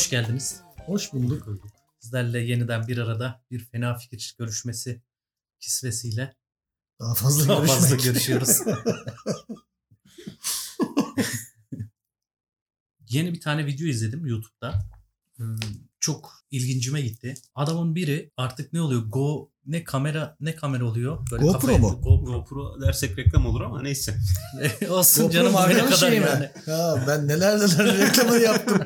Hoş geldiniz. Hoş bulduk. Sizlerle yeniden bir arada bir fena fikir görüşmesi kisvesiyle Daha fazla daha görüşmek. fazla görüşüyoruz. Yeni bir tane video izledim YouTube'da. Hmm, Çok ilgincime gitti. Adamın biri artık ne oluyor? Go ne kamera ne kamera oluyor? Böyle GoPro kafaya- mu? GoPro. GoPro dersek reklam olur ama neyse. Olsun GoPro canım ne kadar şeyi mi? yani. Ha, ben neler neler reklamını yaptım.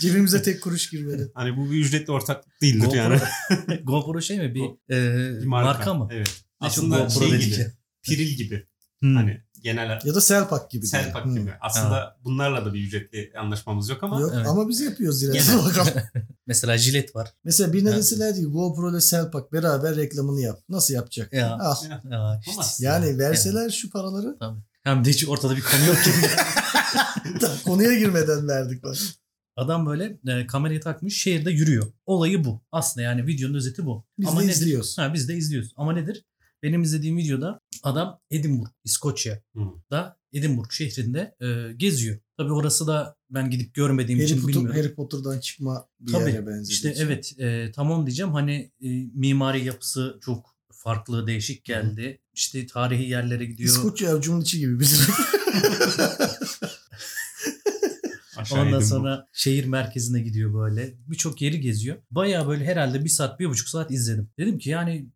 Cebimize tek kuruş girmedi. Hani bu bir ücretli ortaklık değildir GoPro, yani. GoPro şey mi? Bir, Go- e, Bir marka. mı? Evet. Ne çok Aslında GoPro şey gibi. ya. Piril gibi. Hmm. Hani genel Ya da Selpak gibi. Selpak Hı. gibi. Aslında bunlarla da bir ücretli anlaşmamız yok ama Yok Evet. ama biz yapıyoruz yine. Genel. Bakalım. Mesela jilet var. Mesela birine Evet. deseler ki GoPro ile Selpak beraber reklamını yap. Nasıl yapacak? Ya. Al. Ya işte. Olmaz. Yani verseler şu paraları Tabii. Hem de hiç ortada bir konu yok ki. konuya girmeden verdik bak. Adam böyle e, kamerayı takmış şehirde yürüyor. Olayı bu. Aslında yani videonun özeti bu. Biz Ama de nedir? izliyoruz. Ha, biz de izliyoruz. Ama nedir? Benim izlediğim videoda adam Edinburgh, İskoçya'da Edinburgh şehrinde e, geziyor. Tabii orası da ben gidip görmediğim Harry, için Potter, bilmiyorum. Harry Potter'dan çıkma bir Tabii, yere benzedi. İşte evet e, tam onu diyeceğim. Hani e, mimari yapısı çok farklı, değişik geldi. İşte tarihi yerlere gidiyor. İskoçya avucumun içi gibi bizim. Aşağı Ondan sonra şehir merkezine gidiyor böyle. Birçok yeri geziyor. Baya böyle herhalde bir saat, bir buçuk saat izledim. Dedim ki yani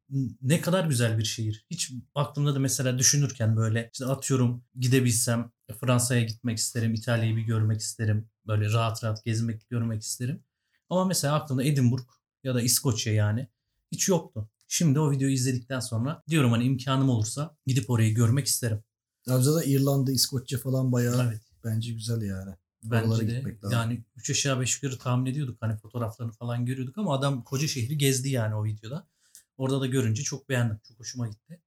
ne kadar güzel bir şehir. Hiç aklımda da mesela düşünürken böyle işte atıyorum gidebilsem Fransa'ya gitmek isterim. İtalya'yı bir görmek isterim. Böyle rahat rahat gezmek, görmek isterim. Ama mesela aklımda Edinburgh ya da İskoçya yani hiç yoktu. Şimdi o videoyu izledikten sonra diyorum hani imkanım olursa gidip orayı görmek isterim. Ayrıca da İrlanda, İskoçya falan bayağı Evet. bence güzel yani. Bence de gitmek lazım. yani 3 aşağı 5 yukarı tahmin ediyorduk hani fotoğraflarını falan görüyorduk ama adam koca şehri gezdi yani o videoda. Orada da görünce çok beğendim. Çok hoşuma gitti.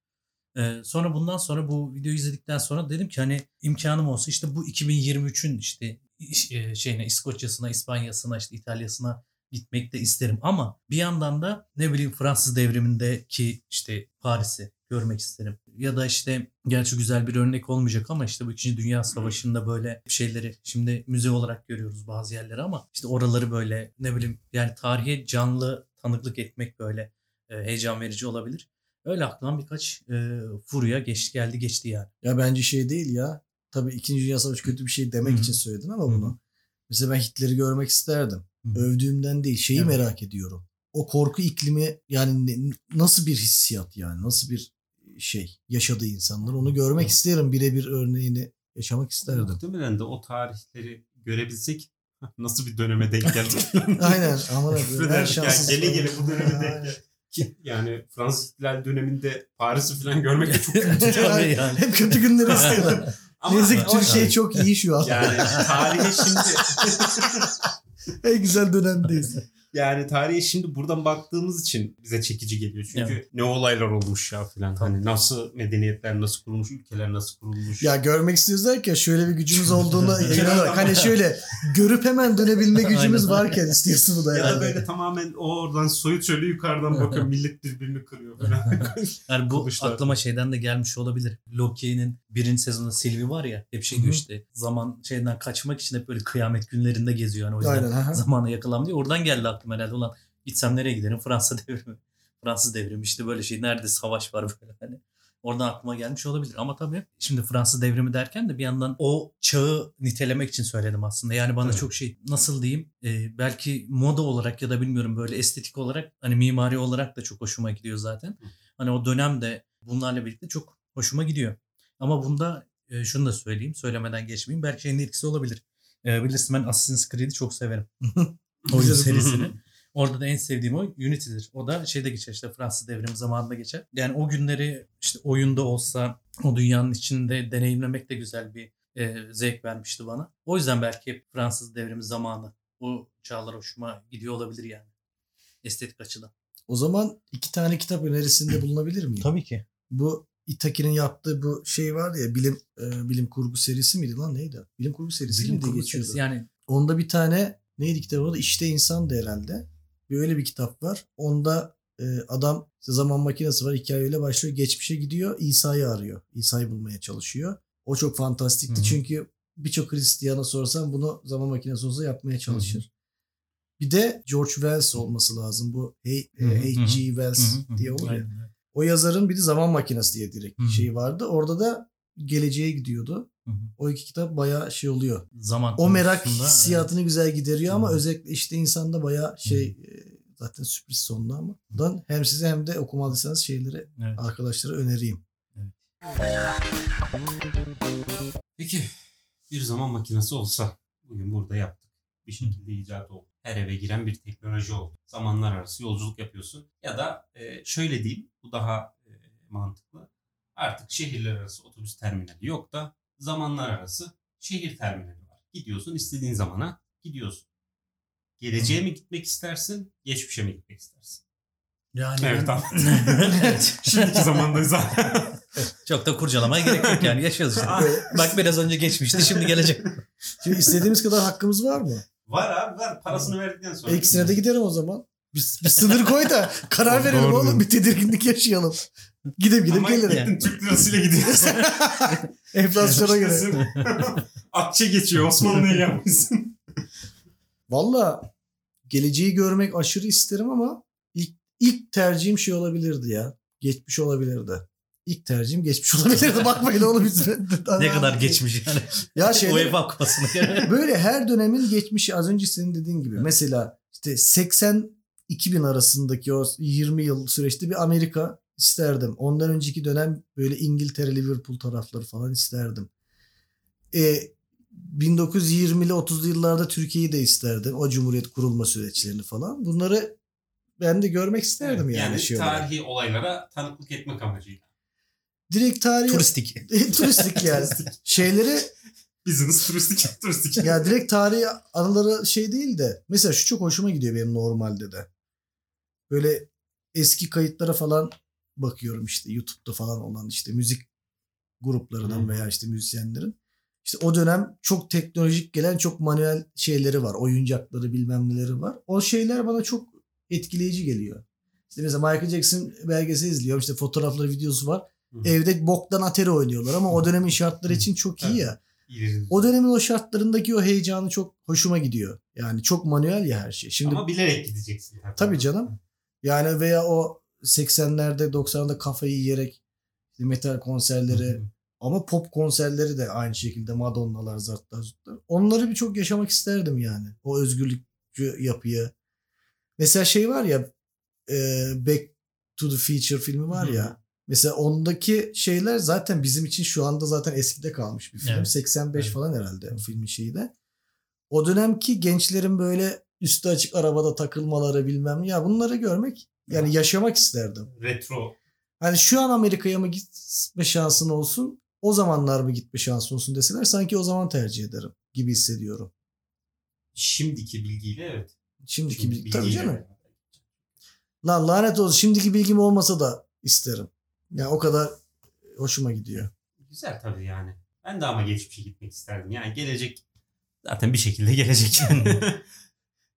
Ee, sonra bundan sonra bu videoyu izledikten sonra dedim ki hani imkanım olsa işte bu 2023'ün işte iş- e, şeyine İskoçya'sına, İspanya'sına, işte İtalya'sına gitmek de isterim ama bir yandan da ne bileyim Fransız devrimindeki işte Paris'i görmek isterim. Ya da işte gerçi güzel bir örnek olmayacak ama işte bu 2. Dünya Savaşı'nda böyle şeyleri şimdi müze olarak görüyoruz bazı yerleri ama işte oraları böyle ne bileyim yani tarihe canlı tanıklık etmek böyle e, heyecan verici olabilir. Öyle aklımdan birkaç e, furya geçti geldi geçti yani. Ya bence şey değil ya. Tabii 2. Dünya Savaşı kötü bir şey demek Hı hı. için söyledin ama bunu. Mesela ben Hitler'i görmek isterdim. Hı. Övdüğümden değil. Şeyi Evet. merak ediyorum. O korku iklimi yani ne- nasıl bir hissiyat yani? Nasıl bir şey yaşadığı insanlar onu görmek Hı. isterim. Birebir örneğini yaşamak isterdim. Muhtemelen de o tarihleri görebilsek nasıl bir döneme denk geldik. Aynen. Abi. Her şanssız gele falan. gele bu döneme denk. Ki yani Fransız ihtilal döneminde Paris'i falan görmek de çok kötü. Yani. Hep kötü günleri istiyorlar. Ama ama Türkiye yani- çok iyi şu an. Yani tarihe şimdi en güzel dönemdeyiz. yani tarihe şimdi buradan baktığımız için bize çekici geliyor. Çünkü Evet. ne olaylar olmuş ya filan. Hani nasıl medeniyetler nasıl kurulmuş, ülkeler nasıl kurulmuş. Ya görmek istiyoruz derken şöyle bir gücümüz olduğunu inanarak hani şöyle görüp hemen dönebilme gücümüz varken istiyorsun bu da ya da herhalde. böyle tamamen o oradan soyut şöyle yukarıdan bakıyor millet birbirini kırıyor falan. Yani bu aklıma şeyden de gelmiş olabilir. Loki'nin birinci sezonunda Sylvie var ya hep şey diyor işte zaman şeyden kaçmak için hep böyle kıyamet günlerinde geziyor. Yani o yüzden Aynen. aha. zamana diye. Oradan geldi aklıma herhalde ulan gitsem nereye giderim Fransa devrimi. Fransız devrimi işte böyle şey nerede savaş var böyle hani. Oradan aklıma gelmiş olabilir ama tabii şimdi Fransız devrimi derken de bir yandan o çağı nitelemek için söyledim aslında. Yani bana Evet. çok şey nasıl diyeyim e, belki moda olarak ya da bilmiyorum böyle estetik olarak hani mimari olarak da çok hoşuma gidiyor zaten. Hani o dönem de bunlarla birlikte çok hoşuma gidiyor. Ama bunda e, şunu da söyleyeyim söylemeden geçmeyeyim belki şeyin etkisi olabilir. E, bilirsin ben Assassin's Creed'i çok severim. Oyun serisini. Orada da en sevdiğim oyun Unity'dir. O da şeyde geçer işte Fransız devrimi zamanında geçer. Yani o günleri işte oyunda olsa o dünyanın içinde deneyimlemek de güzel bir e, zevk vermişti bana. O yüzden belki hep Fransız devrimi zamanı o çağlar hoşuma gidiyor olabilir yani. Estetik açıdan. O zaman iki tane kitap önerisinde bulunabilir miyim? Tabii ki. Bu Itaki'nin yaptığı bu şey vardı ya bilim e, bilim kurgu serisi miydi lan neydi? Bilim kurgu serisi Bilim kurgu geçiyordu. serisi. Yani Onda bir tane neydi kitabı adı? İşte İnsan'dı herhalde. Böyle bir kitap var. Onda e, adam işte zaman makinesi var. Hikayeyle başlıyor. Geçmişe gidiyor. İsa'yı arıyor. İsa'yı bulmaya çalışıyor. O çok fantastikti. Hı hı. Çünkü birçok Hristiyana sorsan bunu zaman makinesi olsa yapmaya çalışır. Bir de George Wells olması lazım. Bu H.G. Wells Hı hı, hı. diye oluyor. Aynen. O yazarın bir de Zaman Makinesi diye direkt Hı hı. şey vardı. Orada da geleceğe gidiyordu. Hı hı. O iki kitap bayağı şey oluyor. Zaman O merak hissiyatını güzel gideriyor ama Hı. özellikle işte insanda bayağı şey e, zaten sürpriz sonunda ama. Buradan hem size hem de okumadıysanız şeyleri Evet. arkadaşlara önereyim. Peki bir zaman makinesi olsa bugün burada yaptık. Bir şekilde icat oldu. Her eve giren bir teknoloji oldu. Zamanlar arası yolculuk yapıyorsun. Ya da e, şöyle diyeyim bu daha e, mantıklı. Artık şehirler arası otobüs terminali yok da zamanlar arası şehir terminali var. Gidiyorsun istediğin zamana gidiyorsun. Geleceğe mi gitmek istersin, geçmişe mi gitmek istersin? Yani Evet, ben-. Evet. Şimdiki zamandayız. Çok da kurcalamaya gerek yok yani yaşıyoruz işte. Bak biraz önce geçmişti şimdi gelecek. Şimdi istediğimiz kadar hakkımız var mı? Var abi var. Parasını verdikten sonra. İkisine de giderim o zaman. Bir, bir sınır koy da karar Doğru verelim oğlum. Bir tedirginlik yaşayalım. Gidip gidip Ama gelirim. gittin Türk lirasıyla gidiyorsun. Enflasyona göre. Akçe geçiyor. Osmanlı'ya gelmişsin. Valla geleceği görmek aşırı isterim ama ilk, ilk tercihim şey olabilirdi ya. Geçmiş olabilirdi. İlk tercihim geçmiş olabilirdi. Bakmayın oğlum biz. ne kadar geçmiş yani. Ya şeyler, UEFA kupasını. böyle her dönemin geçmişi az önce senin dediğin gibi. Mesela işte 80 2000 arasındaki o 20 yıl süreçte bir Amerika isterdim. Ondan önceki dönem böyle İngiltere, Liverpool tarafları falan isterdim. E, 1920'li 30'lu yıllarda Türkiye'yi de isterdim. O cumhuriyet kurulma süreçlerini falan. Bunları ben de görmek isterdim yani, yani şey olarak. tarihi olaylara tanıklık etmek amacıyla. Direkt tarihi Turistik. turistik yani. Şeyleri Business turistik turistik. ya direkt tarihi anıları şey değil de mesela şu çok hoşuma gidiyor benim normalde de. Böyle eski kayıtlara falan bakıyorum işte YouTube'da falan olan işte müzik gruplarından Hı. veya işte müzisyenlerin. İşte o dönem çok teknolojik gelen çok manuel şeyleri var. Oyuncakları bilmem neleri var. O şeyler bana çok etkileyici geliyor. İşte mesela Michael Jackson belgeseli izliyorum. İşte fotoğrafları, videosu var. Hı. Evde boktan Atari oynuyorlar ama o dönemin şartları için çok iyi ya. O dönemin o şartlarındaki o heyecanı çok hoşuma gidiyor. Yani çok manuel ya her şey. Şimdi Ama bilerek gideceksin. Tabii, tabii canım. Yani veya o 80'lerde 90'larda kafayı yiyerek işte metal konserleri Hı ama pop konserleri de aynı şekilde Madonna'lar, Zartlar, Zurtlar. Onları bir çok yaşamak isterdim yani. O özgürlükçü yapıyı. Mesela şey var ya e, Back to the Future filmi var ya. hı. Mesela ondaki şeyler zaten bizim için şu anda zaten eskide kalmış bir film. Evet. 85 Evet. falan herhalde o filmin şeyi de. O dönemki gençlerin böyle üstü açık arabada takılmaları bilmem ya bunları görmek yani yaşamak isterdim. Retro. Hani şu an Amerika'ya mı gitme şansın olsun o zamanlar mı gitme şansın olsun deseler sanki o zaman tercih ederim gibi hissediyorum. Şimdiki bilgiyle evet. Şimdiki Şimdiki bilgi tabii bilgiyle. canım. Lan lanet olsun şimdiki bilgim olmasa da isterim. Yani o kadar hoşuma gidiyor. Güzel tabii yani. Ben de ama geçmişe gitmek isterdim. Yani gelecek zaten bir şekilde gelecek yani.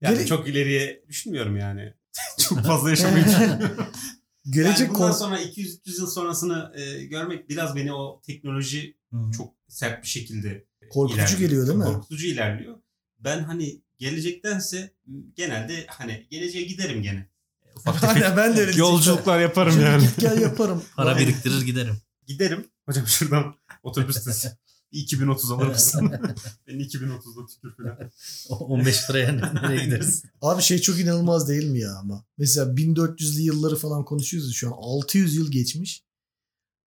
yani Gele- çok ileriye düşünmüyorum yani. çok fazla yaşamayı düşünmüyorum. Gelecek yani bundan kon- sonra 200-300 yıl sonrasını e, görmek biraz beni o teknoloji Hı. çok sert bir şekilde korkutucu ilerliyor. geliyor değil mi? Korkutucu ilerliyor. Ben hani gelecektense genelde hani geleceğe giderim gene. Ufak Aynen ben de öyle yolculuklar yaparım yani. git gel yaparım. Para biriktirir giderim. Giderim. Hocam şuradan otobüste 2030 alır mısın? Beni 2030'da tükür falan. O 15 liraya nereye gideriz? Abi şey çok inanılmaz değil mi ya ama? Mesela 1400'lü yılları falan konuşuyoruz şu an. 600 yıl geçmiş.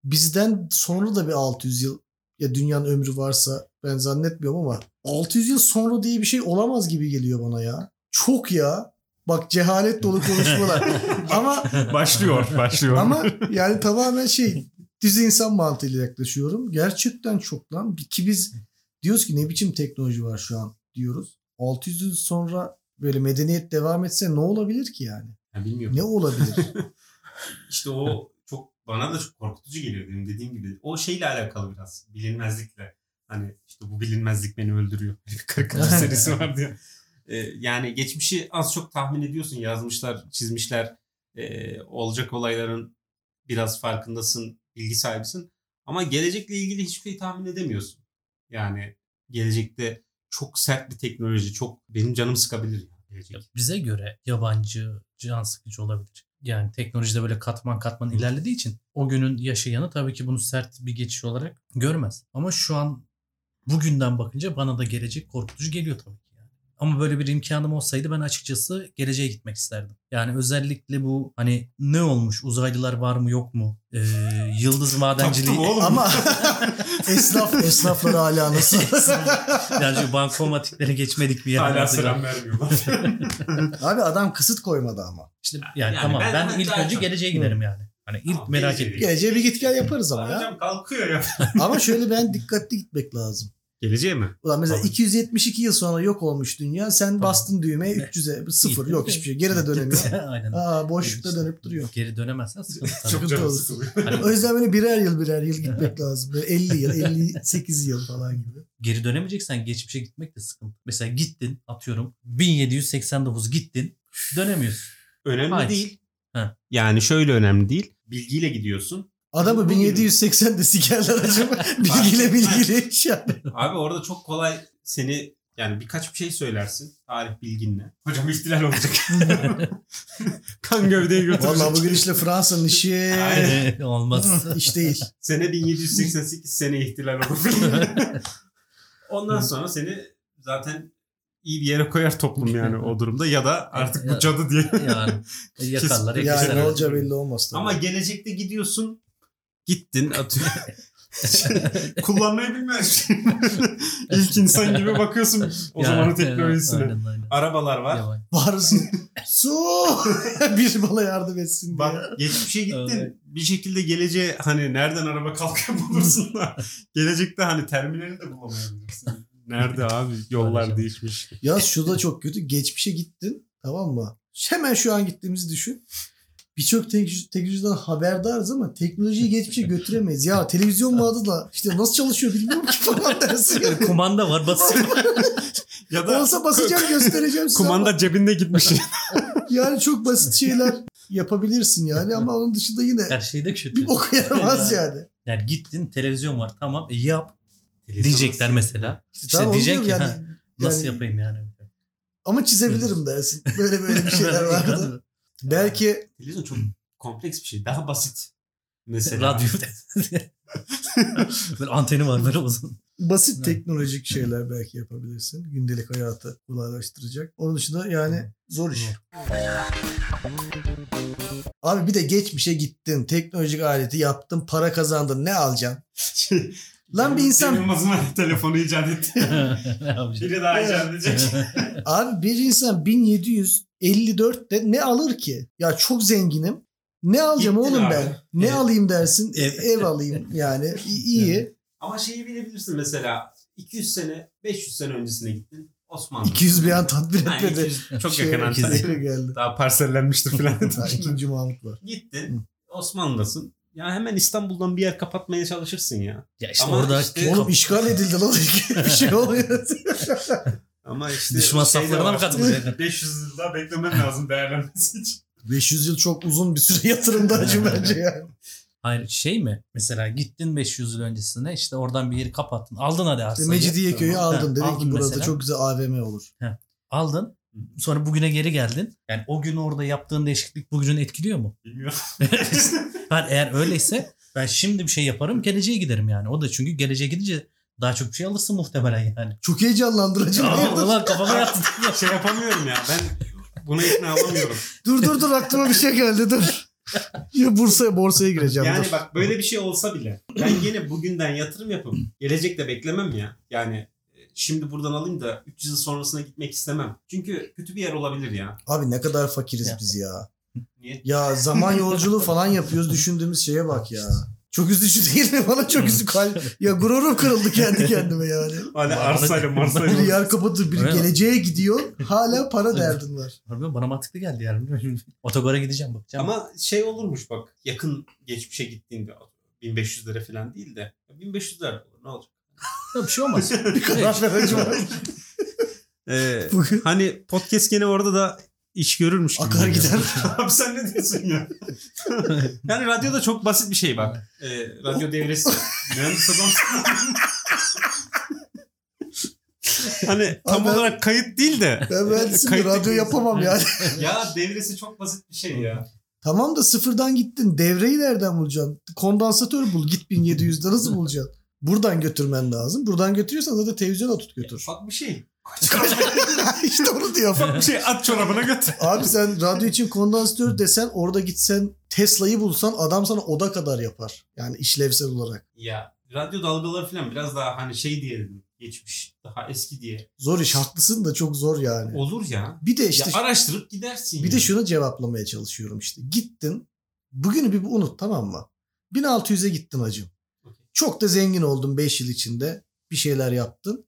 Bizden sonra da bir 600 yıl ya dünyanın ömrü varsa ben zannetmiyorum ama 600 yıl sonra diye bir şey olamaz gibi geliyor bana ya. Çok ya. Bak cehalet dolu konuşmalar. ama Başlıyor, başlıyor. ama yani tamamen şey düz insan mantığıyla yaklaşıyorum. Gerçekten çok lan. Ki biz diyoruz ki ne biçim teknoloji var şu an diyoruz. 600 yıl sonra böyle medeniyet devam etse ne olabilir ki yani? Ya bilmiyorum. Ne olabilir? İşte o çok bana da çok korkutucu geliyor benim dediğim gibi. O şeyle alakalı biraz. Bilinmezlikle. Hani işte bu bilinmezlik beni öldürüyor. Karikatür serisi var diye. Ee, yani geçmişi az çok tahmin ediyorsun. Yazmışlar, çizmişler. Ee, olacak olayların biraz farkındasın, bilgi sahibisin. Ama gelecekle ilgili hiçbir şey tahmin edemiyorsun. Yani gelecekte çok sert bir teknoloji, çok benim canımı sıkabilir. Yani. gelecek. bize göre yabancı, can sıkıcı olabilir. Yani teknolojide böyle katman katman ilerlediği için o günün yaşayanı tabii ki bunu sert bir geçiş olarak görmez. Ama şu an bugünden bakınca bana da gelecek korkutucu geliyor tabii. Ama böyle bir imkanım olsaydı ben açıkçası geleceğe gitmek isterdim. Yani özellikle bu hani ne olmuş uzaylılar var mı yok mu Ee, yıldız madenciliği oğlum. Ama esnaf esnaflar hala nasıl? yani şu bankomatiklere geçmedik bir Hala yerden. selam vermiyorlar. Abi adam kısıt koymadı ama. İşte yani, Yani tamam ben- ben, ilk önce çok- geleceğe giderim yani. Hani ilk Tamam, merak ettiğim. Geleceğe bir git gel yaparız ama ya. Hocam kalkıyor ya. Ama şöyle ben dikkatli gitmek lazım. Geleceğe mi? Ulan mesela Tabii. 272 yıl sonra yok olmuş dünya. Sen bastın düğmeye 300'e sıfır Gitti. yok hiçbir şey. Geri de dönemiyor. Aynen. Aa boşlukta İşte dönüp duruyor. Geri dönemezsen sıkıntı sıkılıyor. sıkılıyor. O yüzden böyle birer yıl birer yıl gitmek lazım. Böyle 50 yıl, 58 yıl falan gibi. Geri dönemeyeceksen geçmişe gitmek de sıkıntı. Mesela gittin atıyorum 1789 gittin dönemiyorsun. Önemli Hayır. değil. Ha. Yani şöyle önemli değil. Bilgiyle gidiyorsun. Adamı Bugün- 1780'de sikerler acaba. bilgiyle bilgiyle iş yani. Abi orada çok kolay seni yani birkaç bir şey söylersin tarih bilginle. Hocam ihtilal olacak. kan gövdeyi götürecek. Vallahi bugün işte Fransa'nın işi Aynen. Olmaz. iş değil. Sene 1788 sene ihtilal olur. Ondan sonra seni zaten iyi bir yere koyar toplum yani o durumda ya da artık bu cadı diye. yani yakarlar. Yani ne olacağı belli olmaz tabii. Ama gelecekte gidiyorsun gittin atıyor. Kullanmayı bilmez. İlk insan gibi bakıyorsun o Ya, zamanın teknolojisine. aynen, aynen. Arabalar var. Varsın. Su! bir bana yardım etsin diye. Bak geçmişe gittin. Evet. Bir şekilde geleceğe hani nereden araba kalkıyor bulursun da. Gelecekte hani terminali de bulamayabilirsin. Nerede abi? Yollar değişmiş. Ya şu da çok kötü. Geçmişe gittin tamam mı? Hemen şu an gittiğimizi düşün. Birçok tek- teknolojiden haberdarız ama teknolojiyi geçmişe götüremeyiz. Ya televizyon vardı da işte nasıl çalışıyor bilmiyorum ki falan dersin. Yani kumanda var basıyor. Ya da Olsa basacağım göstereceğim size kumanda ama cebinde gitmiş. yani çok basit şeyler yapabilirsin yani ama onun dışında yine Her şey de kötü. bir boku yaramaz yani. Yani gittin televizyon var tamam e, yap diyecekler mesela. İşte Tamam, diyecek ki yani. ha, nasıl Yani- yapayım yani. Ama çizebilirim dersin. Böyle böyle bir şeyler vardı. Belki Televizyon çok kompleks bir şey. Daha basit. Mesela. Radyo. böyle anteni var böyle uzun. basit Evet. teknolojik şeyler belki yapabilirsin. Gündelik hayatı kolaylaştıracak. Onun dışında yani zor iş. Abi bir de geçmişe gittin. Teknolojik aleti yaptın. Para kazandın. Ne alacaksın? Lan bir insan- Cem Yılmaz'ın telefonu icat etti. Biri daha icat edecek. Abi bir insan 1754'te ne alır ki? Ya çok zenginim. Ne alacağım Gittin oğlum abi. ben? Ne Evet. alayım dersin? Evet. Ev alayım yani. İyi. Ama şeyi bilebilirsin mesela 200 sene 500 sene öncesine gittin. Osmanlı. 200 bir an tatmin etmedi. 200 çok Şey, yakın Antalya. geldi. Daha parsellenmiştir falan. İkinci Mahmut var. Gittin Osmanlı'dasın. Ya hemen İstanbul'dan bir yer kapatmaya çalışırsın ya. Ya işte Ama orada işte- Oğlum işgal edildi lan. bir şey oluyor. Ama işte Düşman şey saflarına mı katılacak? 500 yıl daha beklemem lazım değerlenmesi için. 500 yıl çok uzun bir süre yatırımda acı bence yani. Hayır şey mi? Mesela gittin 500 yıl öncesine işte oradan bir yeri kapattın. Aldın hadi arsayı. Mecidiyeköy'ü Tamam. aldın. Dedin ki burada mesela. çok güzel AVM olur. Aldın. Sonra bugüne geri geldin. Yani o gün orada yaptığın değişiklik bugünün etkiliyor mu? Bilmiyorum. Ben eğer öyleyse ben şimdi bir şey yaparım geleceğe giderim yani. O da çünkü geleceğe gidince daha çok bir şey alırsın muhtemelen yani. Çok heyecanlandırıcı. Aa, Ulan kafama yattı. şey yapamıyorum ya ben buna ikna olamıyorum. dur dur dur aklıma bir şey geldi dur. Ya Bursa'ya borsaya gireceğim Yani dur. bak böyle bir şey olsa bile ben yine bugünden yatırım yapıp gelecekte beklemem ya. Yani şimdi buradan alayım da 300 yıl sonrasına gitmek istemem. Çünkü kötü bir yer olabilir ya. Abi ne kadar fakiriz Ya. biz ya. Niye? Ya zaman yolculuğu falan yapıyoruz düşündüğümüz şeye bak ya. Çok üzücü değil mi? Bana çok üzücü. Ya gururum kırıldı kendi kendime yani. Hani Var- arsayla marsayla. yer kapatır, mi? geleceğe gidiyor. Hala para derdin var. Harbiden bana mantıklı geldi yani. Otogara gideceğim bakacağım. Ama şey olurmuş bak yakın geçmişe gittiğinde 1500'lere falan değil de 1500'ler olur ne olacak? Ya bir şey olmaz. Bir karar verici var. Ee, hani podcast gene orada da iş görürmüş gibi. akar gider. Abi sen ne diyorsun ya? yani radyoda çok basit bir şey bak. Ee, radyo devresi. Mühendis adam. hani tam Abi ben- olarak kayıt değil de. Ben mühendisim de Kayıt radyo yapamam yani. ya devresi çok basit bir şey ya. tamam da sıfırdan gittin. Devreyi nereden bulacaksın? Kondansatör bul. Git 1700'de nasıl bulacaksın? Buradan götürmen lazım. Buradan götürüyorsan zaten televizyona tut götür. Ufak bir şey. işte onu diyor. Ufak bir şey at çorabına götür. Abi sen radyo için kondansatör desen orada gitsen Tesla'yı bulsan adam sana oda kadar yapar. Yani işlevsel olarak. Ya radyo dalgaları falan biraz daha hani şey diyelim geçmiş daha eski diye. Zor iş haklısın da çok zor yani. Olur ya. Bir de işte ya araştırıp gidersin. bir de yani. şunu cevaplamaya çalışıyorum işte. Gittin bugünü bir unut tamam mı? 1600'e gittin hacım. Çok da zengin oldun 5 yıl içinde. Bir şeyler yaptın.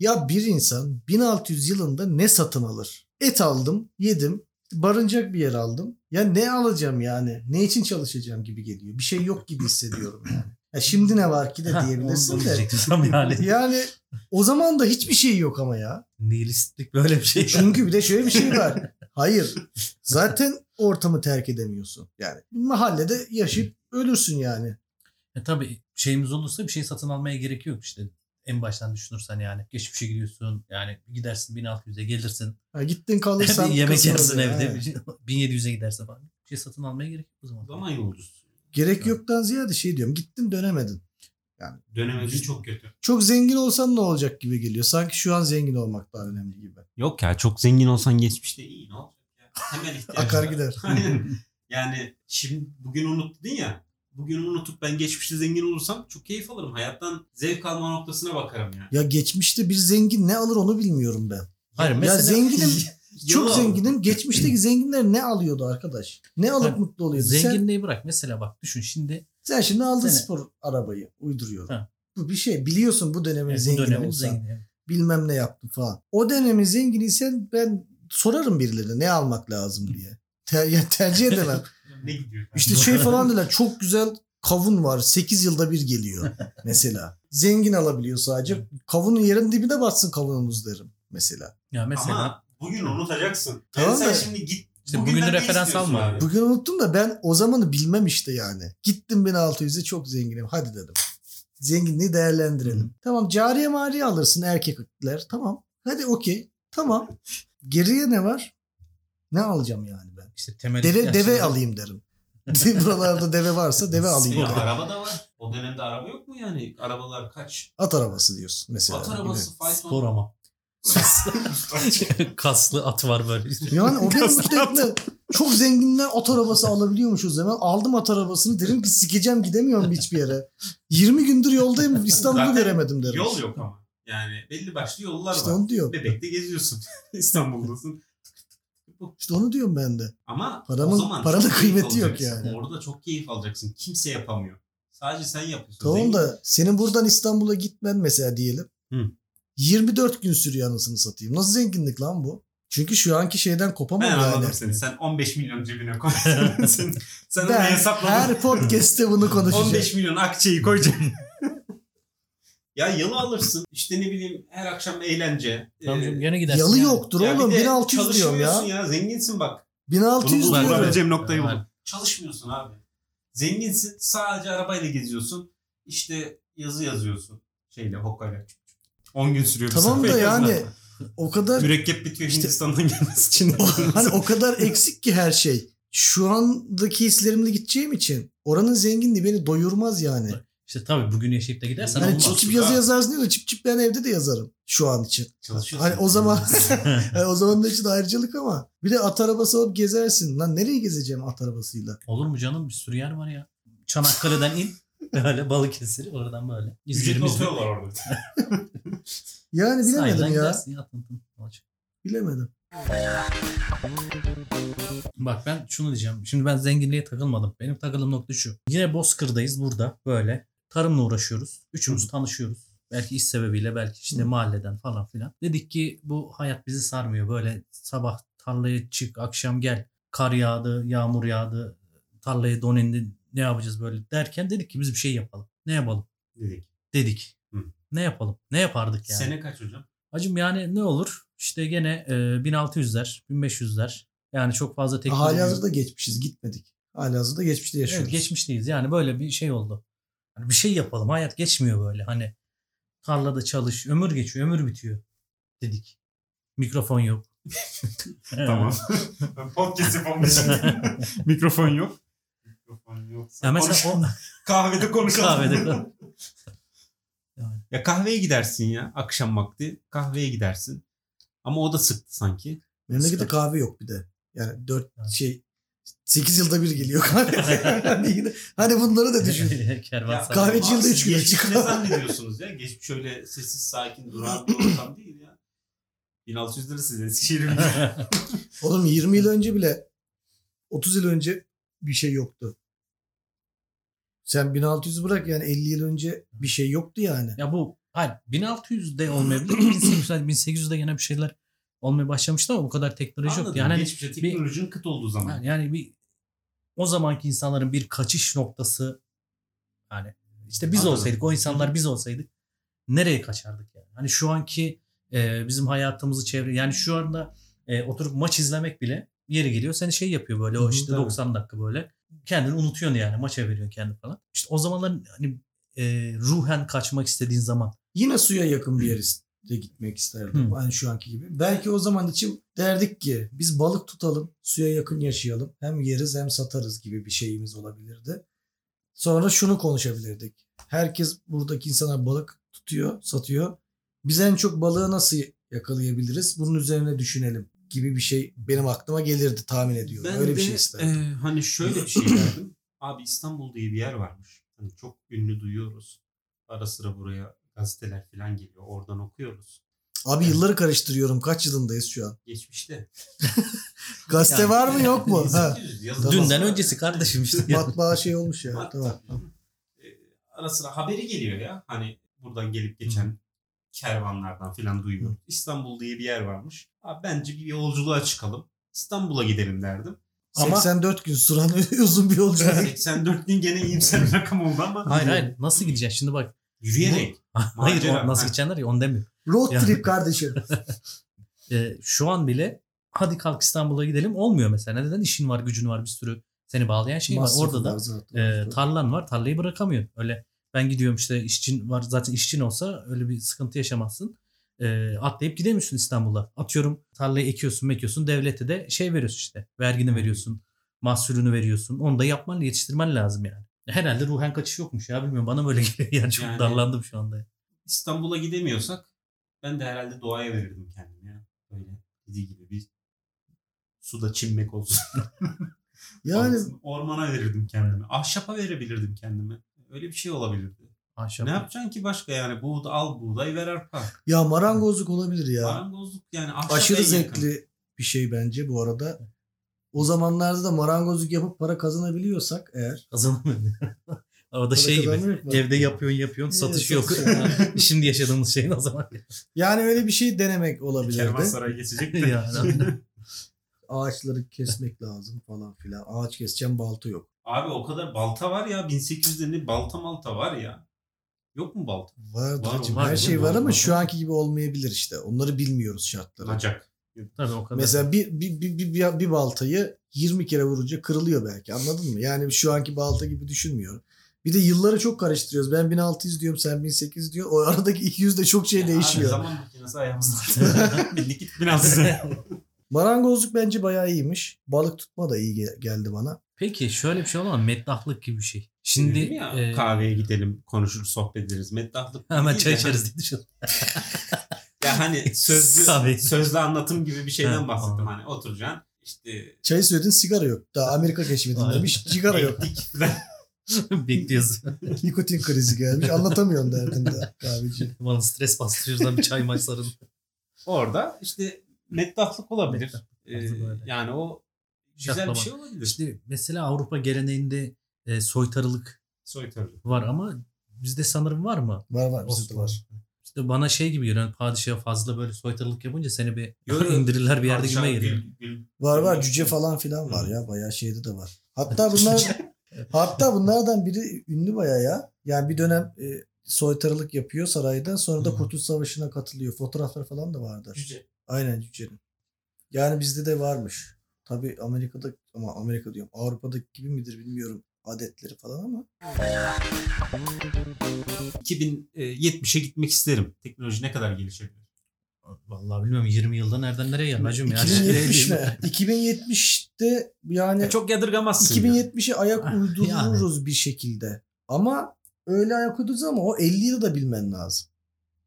Ya bir insan 1600 yılında ne satın alır? Et aldım, yedim, barınacak bir yer aldım. Ya ne alacağım yani? Ne için çalışacağım gibi geliyor. Bir şey yok gibi hissediyorum yani. Ya şimdi ne var ki de diyebilirsin de. yani. Yani o zaman da hiçbir şey yok ama ya. Nihilistlik böyle bir şey. Çünkü bir de şöyle bir şey var. Hayır. Zaten ortamı terk edemiyorsun. Yani mahallede yaşayıp ölürsün yani. E tabii şeyimiz olursa bir şey satın almaya gerek yok işte. En baştan düşünürsen yani. Geçmişe gidiyorsun yani gidersin 1600'e gelirsin. Ha, gittin kalırsan yemek yersin yani. evde. şey- 1700'e giderse falan. Bir şey satın almaya gerek yok o zaman. Zaman yolcusu. Gerek yoktan ziyade şey diyorum. Gittin dönemedin. Dönemedin çok kötü. Çok zengin olsan ne olacak gibi geliyor. Sanki şu an zengin olmak daha önemli gibi. Yok ya çok zengin olsan geçmişte iyi ne olacak ya. Temel ihtiyaçlar. Akar gider. Aynen. yani şimdi bugün unut dedin ya. Bugün unutup ben geçmişte zengin olursam çok keyif alırım. Hayattan zevk alma noktasına bakarım yani. Ya geçmişte bir zengin ne alır onu bilmiyorum ben. Hayır Ya mesela zenginim çok zenginim. Geçmişteki zenginler ne alıyordu arkadaş? Ne alıp Ha, mutlu oluyordu? Sen, Zenginliği bırak. Mesela bak düşün şimdi sen şimdi aldın Sene. spor arabayı uyduruyorum. Ha. Bu bir şey. Biliyorsun bu dönemin e, bu zengini dönemin olsan. zengini. bilmem ne yaptım falan. O dönemin zenginiysen ben sorarım birilerine ne almak lazım diye. Ter, ya tercih edemem. Ne gidiyor? İşte şey falan diyorlar çok güzel kavun var 8 yılda bir geliyor mesela. Zengin alabiliyor sadece. Kavunun yerin dibine batsın kavunumuz derim mesela. Ya mesela Ama bugün unutacaksın. Tamam yani sen da- şimdi git. İşte bugünü referans alma. abi? Bugün unuttum da ben o zamanı bilmem işte yani. Gittim 1600'e çok zenginim hadi dedim. Zenginliği değerlendirelim. Tamam cariye mariye alırsın erkekler tamam. Hadi okey tamam. Geriye ne var? Ne alacağım yani ben? işte temel Deve, deve alayım derim. Buralarda deve varsa deve alayım. Ya, derim. araba da var. O dönemde araba yok mu yani? Arabalar kaç? At arabası diyorsun mesela. At arabası, fayton. Spor ama. Kaslı at var böyle. Yani o beni Kaslı mutlu etme. Çok zenginler at arabası alabiliyormuş o zaman. Aldım at arabasını derim ki sikeceğim gidemiyorum hiçbir yere. 20 gündür yoldayım İstanbul'u göremedim derim. Yol yok ama. Yani belli başlı yollar İşte var. onu diyorum. Bebekte geziyorsun. İstanbul'dasın. İşte onu diyorum ben de. Ama Paramın- o zaman paranın kıymeti yok yani. Orada çok keyif alacaksın. Kimse yapamıyor. Sadece sen yapıyorsun. Tamam da senin buradan İstanbul'a gitmen mesela diyelim. Hı. 24 gün sürüyor anasını satayım. Nasıl zenginlik lan bu? Çünkü şu anki şeyden kopamam Ben yani. anladım seni. Sen 15 milyon cebine koy. sen, sen onu Ben hesapladın. her podcast'te bunu konuşacağım. 15 milyon akçeyi koyacaksın. ya yalı alırsın. İşte ne bileyim her akşam eğlence. Tamam Ee, canım gene gidersin. Yalı yani. yoktur ya oğlum. de 1600 diyorum ya. çalışmıyorsun ya. Zenginsin bak. 1600 Bunu bulabileceğim noktayı buldum. Çalışmıyorsun abi. Zenginsin. Sadece arabayla geziyorsun. İşte yazı yazıyorsun. Şeyle hokkayla. 10 gün sürüyor. Tamam da yani o kadar Mürekkep bitiyor İşte- Hindistan'dan gelmesi için. hani o kadar eksik ki her şey. Şu andaki hislerimle gideceğim için oranın zenginliği beni doyurmaz yani. İşte tabii bugün yaşayıp da gidersen olmaz. çip çip yazı yazarsın diyor da çip çip ben evde de yazarım şu an için. Çalışıyorsun. Hani o zaman hani o zaman da için ayrıcalık ama bir de at arabası alıp gezersin. Lan nereye gezeceğim at arabasıyla? Olur mu canım bir sürü yer var ya. Çanakkale'den in. Böyle Balıkesir oradan böyle. İzmir'imiz otel var orada. Yani bilemedim Sahilden ya. gidersin. Bilemedim. Bak ben şunu diyeceğim. Şimdi ben zenginliğe takılmadım. Benim takıldığım nokta şu. Yine Bozkır'dayız burada böyle. Tarımla uğraşıyoruz. Üçümüz tanışıyoruz. Belki iş sebebiyle belki işte mahalleden falan filan. Dedik ki bu hayat bizi sarmıyor. Böyle sabah tarlaya çık akşam gel. Kar yağdı, yağmur yağdı. Tarlaya don indi. Ne yapacağız böyle derken dedik ki biz bir şey yapalım. Ne yapalım? Dedik. Dedik. Hı. Ne yapalım? Ne yapardık yani? Sene kaç hocam? Hacım yani ne olur? İşte gene e, 1600'ler, 1500'ler. Yani çok fazla teknoloji. Hali hazırda geçmişiz gitmedik. Hali hazırda geçmişte yaşıyoruz. Evet, geçmişteyiz. Yani böyle bir şey oldu. Hani bir şey yapalım. Hayat geçmiyor böyle. Hani tarlada çalış. Ömür geçiyor. Ömür bitiyor. dedik. Mikrofon yok. Tamam. Podcast yapamamışım. Mikrofon yok. Mikrofon yok. Ya mesela o Kahvede konuşalım. kahvede Ya kahveye gidersin ya akşam vakti. Kahveye gidersin. Ama o da sıktı sanki. Memlekette kahve yok bir de. Yani 4 Evet. şey 8 yılda bir geliyor kahve. hani, yine- hani bunları da düşün. Kervansaray. kahveci yılda Siz üç güne geçmiş çıkıyor. Ne zannediyorsunuz ya? Geçmiş şöyle sessiz sakin duran bir ortam değil ya. 1600 lira size Eskişehir'in. Oğlum 20 yıl önce bile 30 yıl önce bir şey yoktu. Sen 1600 bırak yani 50 yıl önce bir şey yoktu yani. Ya bu hayır 1600'de olmayabilir. 1800'de 1800'de gene bir şeyler olmaya başlamıştı ama bu kadar teknoloji Anladım. yoktu. Yani hani Geçmişte teknolojinin kıt olduğu zaman. Yani, yani bir o zamanki insanların bir kaçış noktası yani işte biz Anladım. olsaydık o insanlar biz olsaydık nereye kaçardık yani? Hani şu anki e, bizim hayatımızı çevre yani şu anda e, oturup maç izlemek bile yeri geliyor seni şey yapıyor böyle Hı o hı, işte tabii. 90 dakika böyle kendini unutuyorsun yani maça veriyorsun kendini falan. İşte o zamanlar hani e, ruhen kaçmak istediğin zaman Yine suya yakın bir yere gitmek isterdim. Hı. Hani şu anki gibi. Belki o zaman için derdik ki biz balık tutalım, suya yakın yaşayalım. Hem yeriz hem satarız gibi bir şeyimiz olabilirdi. Sonra şunu konuşabilirdik. Herkes buradaki insanlar balık tutuyor, satıyor. Biz en çok balığı nasıl yakalayabiliriz? Bunun üzerine düşünelim gibi bir şey benim aklıma gelirdi tahmin ediyorum. Ben Öyle de, bir şey isterdim. e, hani şöyle bir şey derdim. Abi İstanbul diye bir yer varmış. Hani çok ünlü duyuyoruz. Ara sıra buraya gazeteler falan geliyor. Oradan okuyoruz. Abi yılları karıştırıyorum. Kaç yılındayız şu an? Geçmişte. Gazete Yani- var mı yok mu? ha. 1800 yazılı dünden var. öncesi kardeşim işte. Matbaa şey olmuş ya. Tamam. tabii. E, ara sıra haberi geliyor ya. Hani buradan gelip geçen kervanlardan falan duyuyoruz. İstanbul diye bir yer varmış. Abi bence bir yolculuğa çıkalım. İstanbul'a gidelim derdim. Ama 84 gün süren uzun bir yolculuk. 84 bin gene iyimser bir rakam oldu ama. Hayır hayır nasıl gideceksin şimdi bak. Yürüyerek. Hayır o nasıl ha. gideceksin ya onu demiyor. Road Ya. trip kardeşim. e, şu an bile hadi kalk İstanbul'a gidelim olmuyor mesela. Neden? işin var, gücün var, bir sürü seni bağlayan şey var. Masrafı Orada da var zaten. e, tarlan var, tarlayı bırakamıyorsun. Öyle ben gidiyorum işte işçin var zaten işçin olsa öyle bir sıkıntı yaşamazsın. E, atlayıp gidemiyorsun İstanbul'a. Atıyorum tarlayı ekiyorsun, mekiyorsun. Devlete de şey veriyorsun işte. Vergini veriyorsun. Mahsulünü veriyorsun. Onu da yapman, yetiştirmen lazım yani. Herhalde ruhen kaçış yokmuş ya bilmiyorum. Bana böyle geliyor yani. Çok Yani- darlandım şu anda. İstanbul'a gidemiyorsak ben de herhalde doğaya verirdim kendimi ya. Böyle dediği gibi bir suda çimmek olsun. Yani Ormana verirdim kendimi. Ahşapa verebilirdim kendimi. Öyle bir şey olabilirdi. Ahşap. Ne yapacaksın ki başka yani? Buğda, al buğday ver arpa. ya marangozluk olabilir ya. Marangozluk yani ahşap Aşırı en yakın. zevkli bir şey bence bu arada. O zamanlarda da marangozluk yapıp para kazanabiliyorsak eğer. Kazanamıyorum. Para şey gibi. Evde yapıyorsun yapıyorsun satış yok. Şimdi yaşadığımız şeyin o zaman. Yani öyle bir şey denemek olabilirdi. Kervansaray geçecek de. yani. Ağaçları kesmek lazım falan filan. Ağaç keseceğim balta yok. Abi o kadar balta var ya 1800'de ne balta malta var ya. Yok mu balta? Var, var, Her var, şey var, var ama var. şu anki gibi olmayabilir işte. Onları bilmiyoruz şartları. Macak. Tabii o kadar. Mesela bir, bir, bir, bir, bir, bir baltayı 20 kere vurunca kırılıyor belki anladın mı? Yani şu anki balta gibi düşünmüyorum. Bir de yılları çok karıştırıyoruz. Ben 1600 diyorum sen 1800 diyor. O aradaki 200 de çok şey Ya değişiyor. Abi zaman makinesi ayağımızda. Bindik git biraz. Marangozluk bence bayağı iyiymiş. Balık tutma da iyi ge- geldi bana. Peki şöyle bir şey mu? Meddahlık gibi bir şey. Şimdi ya, e, kahveye gidelim konuşur sohbet ederiz. Meddahlık hemen çay de içeriz diye düşünüyorum. Hani sözlü, Tabii. sözlü anlatım gibi bir şeyden bahsettim. Hani oturacaksın işte Çay söyledin sigara yok. Daha Amerika keşfedilmemiş. Aynen. Sigara yok. Bekliyorsun. Nikotin krizi gelmiş. Anlatamıyorsun derdinde kahveci. Bana stres bastırıyorsan bir çay maçların. Orada işte meddahlık olabilir. Ee, yani o güzel Şaklama. bir şey olabilir. İşte mesela Avrupa geleneğinde e, soytarılık Soytarı. var ama bizde sanırım var mı? Var var bizde de var. İşte bana şey gibi geliyor. hani Padişaha fazla böyle soytarılık yapınca seni bir yo. indirirler bir yerde girmeye geliyor. Var var cüce falan filan var ya. Bayağı şeyde de var. Hatta bunlar hatta bunlardan biri ünlü bayağı ya. Yani bir dönem e, soytarılık yapıyor sarayda. Sonra da. Kurtuluş Savaşı'na katılıyor. Fotoğraflar falan da vardı. Cüce. Aynen cücenin. Yani bizde de varmış. Tabii Amerika'da ama Amerika diyorum. Avrupa'daki gibi midir bilmiyorum adetleri falan ama. 2070'e gitmek isterim. Teknoloji ne kadar gelişebilir? Vallahi bilmiyorum 20 yılda nereden nereye geldi hacım yani. 2070 mi? 2070'te yani Ya çok yadırgamazsın. ya. 2070'e ayak Ah, uydururuz bir şekilde. Ama öyle ayak uydururuz ama o 50 yılı da bilmen lazım.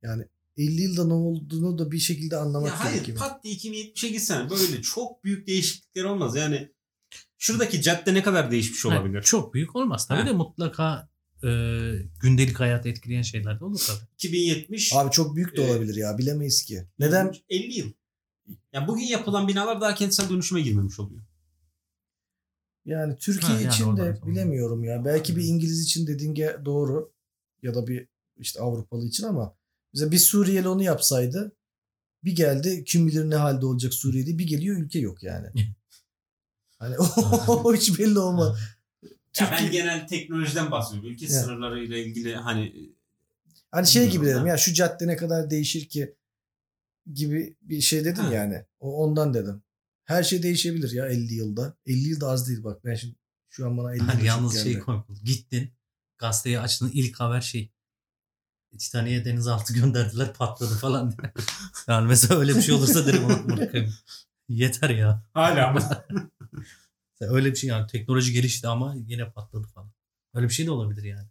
Yani 50 yılda ne olduğunu da bir şekilde anlamak Ya hayır gerekiyor. pat diye 2070'e gitsen böyle çok büyük değişiklikler olmaz. Yani şuradaki cadde ne kadar değişmiş Ha, olabilir? çok büyük olmaz tabii Ha. de mutlaka e, gündelik hayatı etkileyen şeyler de olur tabii. 2070 Abi çok büyük de Ee, olabilir ya bilemeyiz ki. Neden? 50 yıl. Yani bugün yapılan binalar daha kentsel dönüşüme girmemiş oluyor. Yani Türkiye Ha, yani için de bilemiyorum ya. Belki bir İngiliz için dediğin ge- doğru ya da bir işte Avrupalı için ama mesela bir Suriyeli onu yapsaydı bir geldi kim bilir ne halde olacak Suriye'de bir geliyor ülke yok yani. Hani o hiç belli olmaz. Ya ben Türkiye- genel teknolojiden bahsediyorum. Ülke Ya. sınırlarıyla ilgili hani Hani şey gibi dedim ya. şu cadde ne kadar değişir ki gibi bir şey dedim Ha. yani. O ondan dedim. Her şey değişebilir ya 50 yılda. 50 yıl da az değil bak. Ben şimdi şu an bana 50 yıl Hani yalnız geldi. şey komik oldu. Gittin gazeteyi açtın ilk haber şey Titanik'e denizaltı gönderdiler patladı falan diye. Yani mesela öyle bir şey olursa derim ona bırakayım. Yeter ya. hala Mesela Öyle bir şey yani teknoloji gelişti ama yine patladı falan. Öyle bir şey de olabilir yani.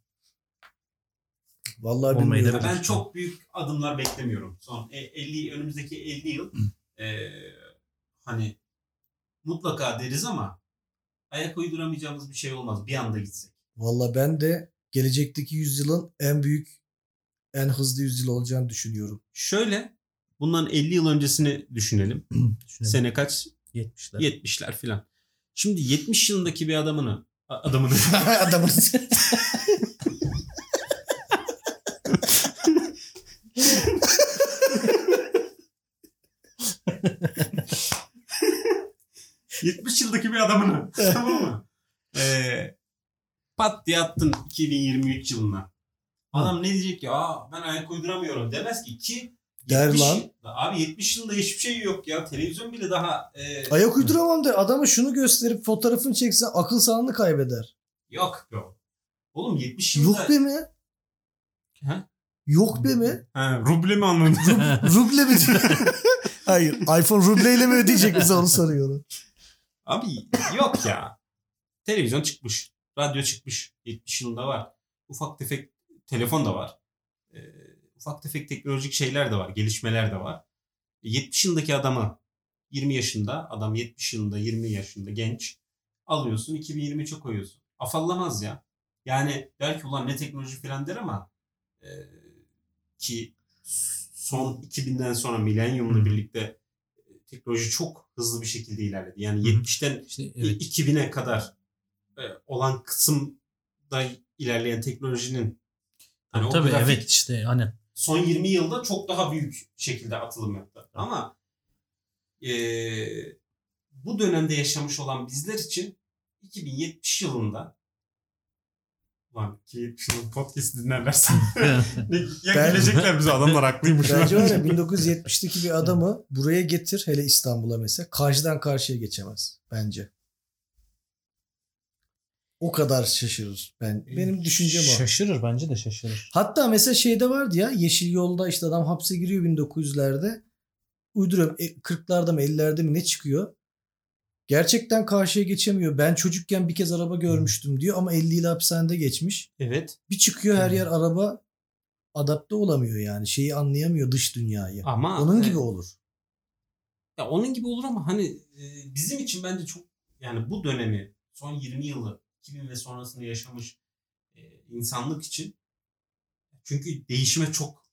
Vallahi Olmayı bilmiyorum. ben çok büyük adımlar beklemiyorum. Son e, 50 önümüzdeki 50 yıl e, hani mutlaka deriz ama ayak uyduramayacağımız bir şey olmaz. Bir anda gitsek. Vallahi ben de gelecekteki yüzyılın en büyük en hızlı yüzyıl olacağını düşünüyorum. Şöyle bundan 50 yıl öncesini düşünelim. Düşünelim. Sene kaç? 70'ler. 70'ler filan. Şimdi 70 yılındaki bir adamını adamını Adamın Ee, 70 yıldaki bir adamını tamam mı? Ee, pat diye attın 2023 yılına. Adam ne diyecek ki? Aa ben ayak uyduramıyorum demez ki ki Der 70 lan. Abi 70 yılında hiçbir şey yok ya. Televizyon bile daha e, Ayak uyduramam de adama şunu gösterip fotoğrafını çeksen akıl sağlığını kaybeder. yok yok. Oğlum 70 yılında Yok be mi? Ha? Yok be mi? Ha, ruble mi anladın? Ruble mi? Hayır. iPhone rubleyle mi ödeyecek bize onu soruyorum. Abi yok ya. Televizyon çıkmış. Radyo çıkmış. 70 yılında var. Ufak tefek telefon da var. Ufak tefek teknolojik şeyler de var. Gelişmeler de var. 70 yılındaki adamı 20 yaşında adam 70 yılında 20 yaşında genç alıyorsun 2023'e koyuyorsun. Afallamaz ya. Yani belki ulan ne teknoloji falan der ama e, ki son 2000'den sonra milenyumla birlikte e, teknoloji çok hızlı bir şekilde ilerledi. Yani Hı hı. 70'ten İşte evet. 2000'e kadar e, olan kısımda ilerleyen teknolojinin hani o Tabii grafik evet işte hani son 20 yılda çok daha büyük şekilde atılım yaptı. Ama e, bu dönemde yaşamış olan bizler için 2070 yılında Lan 2070 yılında podcast dinlerlerse ne- ya Ben- gülecekler bize adamlar haklıymış. Bence ya 1970'teki bir adamı buraya getir hele İstanbul'a mesela karşıdan karşıya geçemez bence. O kadar şaşırır. Ben benim düşüncem o. Şaşırır bence de şaşırır. Hatta mesela şeyde vardı ya Yeşil Yolda işte adam hapse giriyor 1900'lerde. Uyduruyorum e, 40'larda mı 50'lerde mi ne çıkıyor? Gerçekten karşıya geçemiyor. Ben çocukken bir kez araba görmüştüm diyor ama 50 yıl hapishanede geçmiş. Evet. Bir çıkıyor her yer araba adapte olamıyor yani. Şeyi anlayamıyor dış dünyayı. Ama Onun e, gibi olur. Ya onun gibi olur ama hani e, bizim için bence çok yani bu dönemi son 20 yılı 2000 ve sonrasında yaşamış e, insanlık için çünkü değişime çok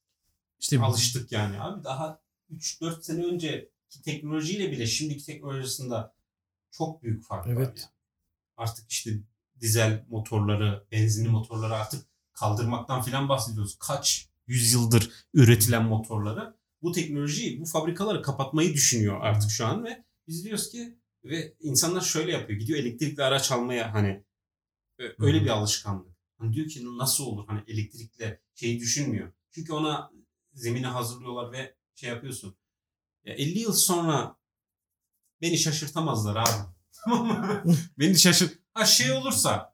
İşte alıştık yani abi daha 3-4 sene önceki teknolojiyle bile şimdiki teknolojisinde çok büyük fark var Evet. yani. Artık işte dizel motorları, benzinli motorları artık kaldırmaktan filan bahsediyoruz. Kaç yüzyıldır üretilen motorları bu teknolojiyi, bu fabrikaları kapatmayı düşünüyor artık şu an ve biz diyoruz ki ve insanlar şöyle yapıyor. Gidiyor elektrikli araç almaya hani öyle bir alışkanlık. Hani diyor ki nasıl olur hani elektrikle şeyi düşünmüyor. Çünkü ona zemini hazırlıyorlar ve şey yapıyorsun. Ya 50 yıl sonra beni şaşırtamazlar abi. Tamam mı? beni şaşırt. Ha şey olursa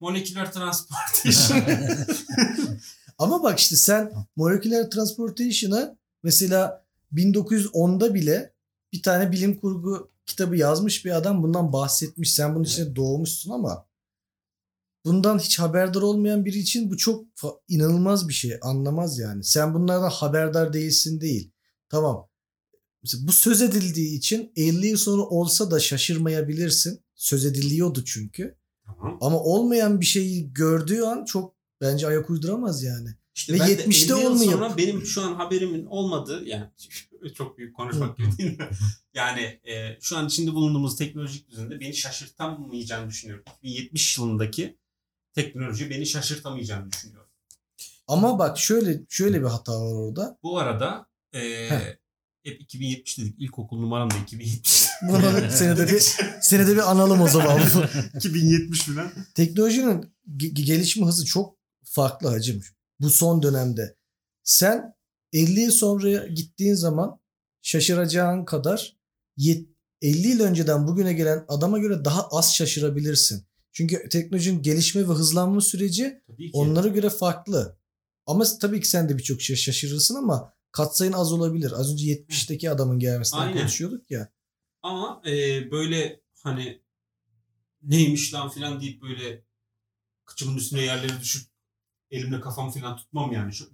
moleküler transportation. Ama bak işte sen moleküler transportation'a mesela 1910'da bile bir tane bilim kurgu kitabı yazmış bir adam bundan bahsetmiş. Sen bunun içine doğmuşsun ama bundan hiç haberdar olmayan biri için bu çok inanılmaz bir şey. Anlamaz yani. Sen bunlardan haberdar değilsin değil. Tamam. Mesela bu söz edildiği için 50 yıl sonra olsa da şaşırmayabilirsin. Söz ediliyordu çünkü. Tamam. Ama olmayan bir şeyi gördüğü an çok bence ayak uyduramaz yani. İşte Ve ben de 70'te 50 yıl olmuyor. sonra benim şu an haberimin olmadığı yani çok büyük konuşmak gibi değil mi? Yani e, şu an içinde bulunduğumuz teknolojik düzende beni şaşırtamayacağını düşünüyorum. 2070 yılındaki teknoloji beni şaşırtamayacağını düşünüyorum. Ama bak şöyle şöyle bir hata var orada. Bu arada e, Heh. hep 2070 dedik. İlkokul numaram da 2070. Bunu senede bir senede bir analım o zaman. 2070 falan. Teknolojinin ge- gelişme hızı çok farklı hacım. Bu son dönemde. Sen 50 yıl sonra gittiğin zaman şaşıracağın kadar yet- 50 yıl önceden bugüne gelen adama göre daha az şaşırabilirsin. Çünkü teknolojinin gelişme ve hızlanma süreci onlara göre farklı. Ama tabii ki sen de birçok şey şaşırırsın ama katsayın az olabilir. Az önce 70'teki adamın gelmesinden Aynen. konuşuyorduk ya. Ama e, böyle hani neymiş lan filan deyip böyle kıçımın üstüne yerleri düşüp elimle kafam filan tutmam yani. Şu,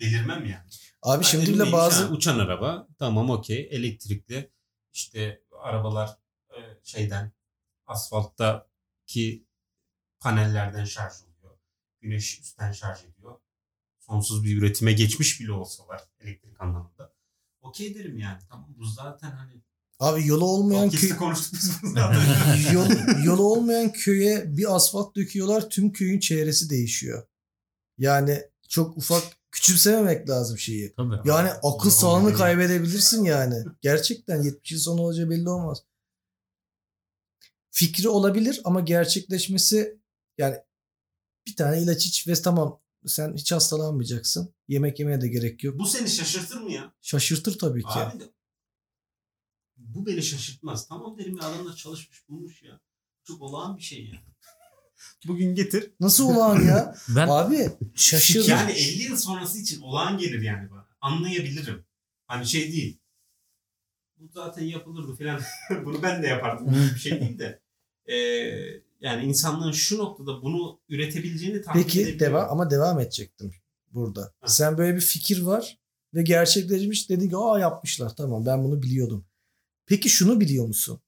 delirmem yani. Abi şimdi bile bazı ha, uçan araba tamam okey elektrikli işte arabalar e, şeyden asfalttaki panellerden şarj oluyor. Güneş üstten şarj ediyor. Sonsuz bir üretime geçmiş bile olsalar elektrik anlamında. Okey derim yani. Tamam bu zaten hani abi yolu olmayan köy, konuştuk biz yolu olmayan köye bir asfalt döküyorlar tüm köyün çevresi değişiyor. Yani çok ufak küçümsememek lazım şeyi. Tabii. Yani akıl sağlığını kaybedebilirsin yani. Gerçekten 70 yıl sonra olacağı belli olmaz. Fikri olabilir ama gerçekleşmesi yani bir tane ilaç iç ve tamam sen hiç hastalanmayacaksın. Yemek yemeye de gerek yok. Bu seni şaşırtır mı ya? Şaşırtır tabii ki. Abi de bu beni şaşırtmaz. Tamam derim ya adamlar çalışmış bulmuş ya. Çok olağan bir şey ya. Bugün getir. Nasıl olan ya? Ben Abi şaşır. Yani 50 yıl sonrası için olağan gelir yani bana. Anlayabilirim. Hani şey değil. Bu zaten yapılırdı falan. bunu ben de yapardım. Bir şey değil de. Ee, yani insanlığın şu noktada bunu üretebileceğini tahmin Peki devam ama devam edecektim burada. Ha. Sen böyle bir fikir var ve gerçekleşmiş dedin ki aa yapmışlar tamam ben bunu biliyordum. Peki şunu biliyor musun?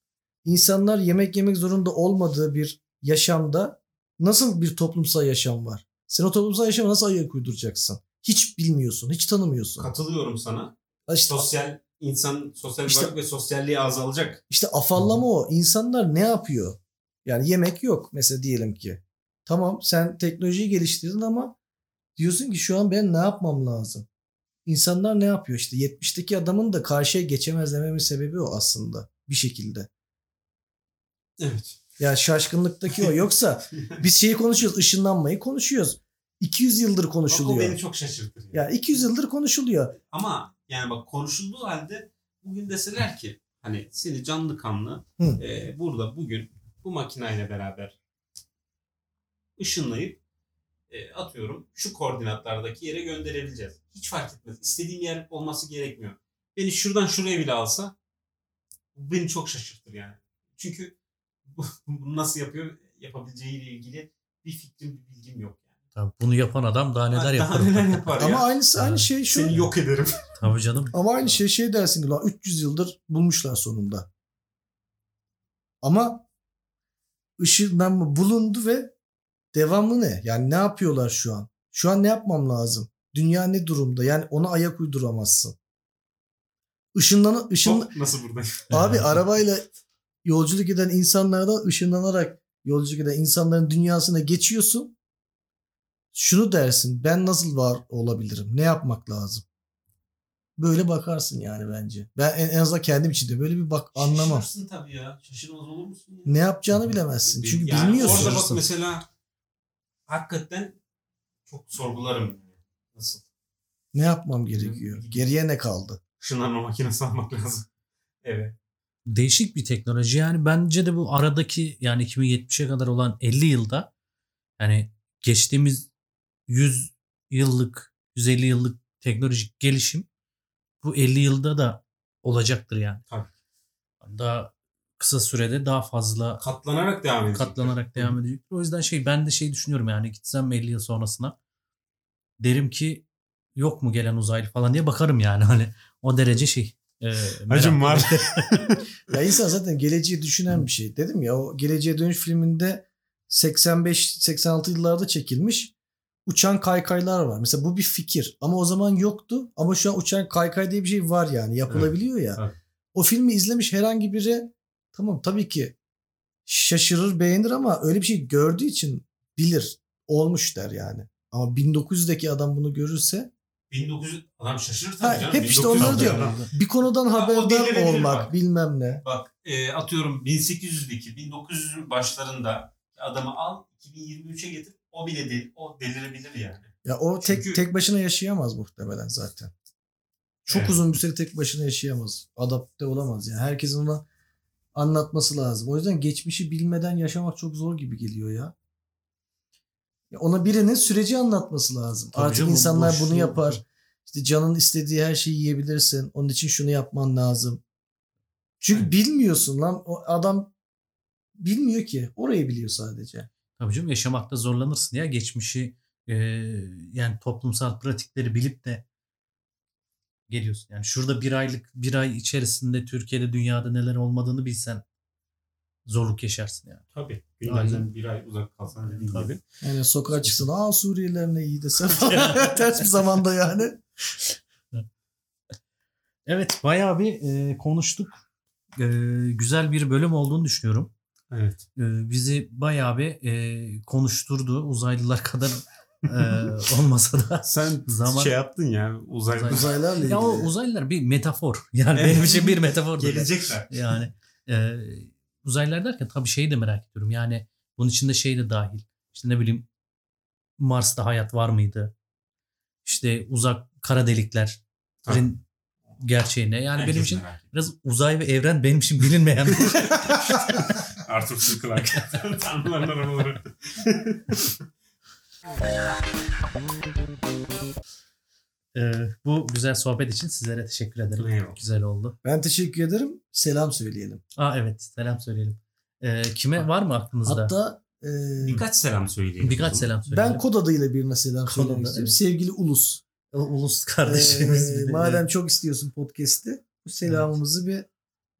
İnsanlar yemek yemek zorunda olmadığı bir yaşamda nasıl bir toplumsal yaşam var? Sen o toplumsal yaşama nasıl ayak uyduracaksın? Hiç bilmiyorsun, hiç tanımıyorsun. Katılıyorum sana. İşte, Sosyal insan sosyal İşte- varlık ve sosyalliği azalacak. işte afallama o. İnsanlar ne yapıyor? Yani yemek yok mesela diyelim ki. Tamam sen teknolojiyi geliştirdin ama diyorsun ki şu an ben ne yapmam lazım? İnsanlar ne yapıyor? İşte 70'teki adamın da karşıya geçemez dememin sebebi o aslında bir şekilde. Evet. Ya şaşkınlıktaki o. Yoksa biz şeyi konuşuyoruz, ışınlanmayı konuşuyoruz. 200 yıldır O, o konuşuluyor. beni çok şaşırtır. Ya. Ya 200 yıldır konuşuluyor. Ama yani bak konuşulduğu halde bugün deseler ki hani seni canlı kanlı Hı. e, burada bugün bu makineyle beraber ışınlayıp e, atıyorum şu koordinatlardaki yere gönderebileceğiz. Hiç fark etmez. İstediğim yer olması gerekmiyor. Beni şuradan şuraya bile alsa bu beni çok şaşırtır yani. Çünkü bu- bunu nasıl yapıyor yapabileceğiyle ilgili bir fikrim bir bilgim yok. Yani. Tabii bunu yapan adam daha neler Daha yapar. neler yapar Ama ya. aynısı aynı şey şu. Seni yok ederim. Tabii canım. Ama aynı şey şey dersin ki lan 300 yıldır bulmuşlar sonunda. Ama ışınlanma bulundu ve devamlı ne? Yani ne yapıyorlar şu an? Şu an ne yapmam lazım? Dünya ne durumda? Yani ona ayak uyduramazsın. Işınlan ışın Hop, nasıl buradayım? abi arabayla yolculuk eden insanlardan ışınlanarak yolculuk eden insanların dünyasına geçiyorsun. Şunu dersin. Ben nasıl var olabilirim? Ne yapmak lazım? Böyle bakarsın yani bence. Ben en, en azından kendim için de böyle bir bak anlamam. Şaşırırsın tabii ya. Şaşırmaz olur musun? Ya? Ne yapacağını bilemezsin. Çünkü Yani bilmiyorsun. Orada bak mesela hakikaten çok sorgularım. Nasıl? Ne yapmam gerekiyor? Geriye ne kaldı? Işınlanma makinesi almak lazım. Evet. Değişik bir teknoloji yani bence de bu aradaki yani 2070'e kadar olan 50 yılda yani geçtiğimiz 100 yıllık 150 yıllık teknolojik gelişim bu 50 yılda da olacaktır yani. Tabii. Daha kısa sürede daha fazla Katlanarak devam edecek. katlanarak devam edecektir. O yüzden şey ben de şey düşünüyorum yani gitsem 50 yıl sonrasına derim ki yok mu gelen uzaylı falan diye bakarım yani hani o derece şey. E, Hacım merak- var. Ya insan zaten geleceği düşünen bir şey. Dedim ya o Geleceğe Dönüş filminde 85-86 yıllarda çekilmiş uçan kaykaylar var. Mesela bu bir fikir ama o zaman yoktu. Ama şu an uçan kaykay diye bir şey var yani yapılabiliyor ya. Evet. O filmi izlemiş herhangi biri tamam tabii ki şaşırır beğenir ama öyle bir şey gördüğü için bilir olmuş der yani. Ama 1900'deki adam bunu görürse 1900 adam şaşırır Ha, tabii canım. hep işte 1900 onları adam. bir konudan Ha, haberdar olmak bak. bilmem ne. Bak e, atıyorum 1800'deki 1900'ün başlarında adamı al 2023'e getir. O bile değil. O delirebilir yani. Ya o tek Çünkü- tek başına yaşayamaz muhtemelen zaten. Çok Evet. uzun bir süre tek başına yaşayamaz. Adapte olamaz yani. Herkesin ona anlatması lazım. O yüzden geçmişi bilmeden yaşamak çok zor gibi geliyor ya. Ya ona birinin süreci anlatması lazım. Tabii Artık canım, insanlar boş- bunu yapar. İşte canın istediği her şeyi yiyebilirsin. Onun için şunu yapman lazım. Çünkü Evet. bilmiyorsun lan. O adam bilmiyor ki. Orayı biliyor sadece. Tabii canım yaşamakta zorlanırsın ya geçmişi e, yani toplumsal pratikleri bilip de geliyorsun. Yani şurada bir aylık bir ay içerisinde Türkiye'de dünyada neler olmadığını bilsen zorluk yaşarsın yani. Tabii. Gündemden bir ay uzak kalsan dediğin Tabii. gibi. Yani sokağa çıksın. Aa Suriyeliler ne iyi dese falan. Ters bir zamanda yani. Evet bayağı bir e, konuştuk. E, güzel bir bölüm olduğunu düşünüyorum. Evet. E, bizi bayağı bir e, konuşturdu. Uzaylılar kadar e, olmasa da. Sen Zaman- şey yaptın ya uzay, Uzay- Uzaylarla ilgili. Ya o uzaylılar bir metafor. Yani benim için bir metafor. gelecekler. Yani e, uzaylılar derken tabii şeyi de merak ediyorum. Yani bunun içinde şey de dahil. İşte ne bileyim Mars'ta hayat var mıydı? İşte uzak kara deliklerin gerçeğine. Yani benim Herkes için biraz uzay ve evren benim için bilinmeyen bir şey. Arthur C. Clarke. Tanrıların arabaları. E, bu güzel sohbet için sizlere teşekkür ederim. Eyvallah. Güzel oldu. Ben teşekkür ederim. Selam söyleyelim. Aa evet selam söyleyelim. E, kime var mı aklınızda? Hatta e, Birkaç selam söyleyelim. Birkaç selam söyleyelim. ben kod adıyla birine selam Kod söylemek adı, istiyorum. evet. Sevgili Ulus. Ulus kardeşimiz. Ee, bir de- madem çok istiyorsun podcast'i bu selamımızı bir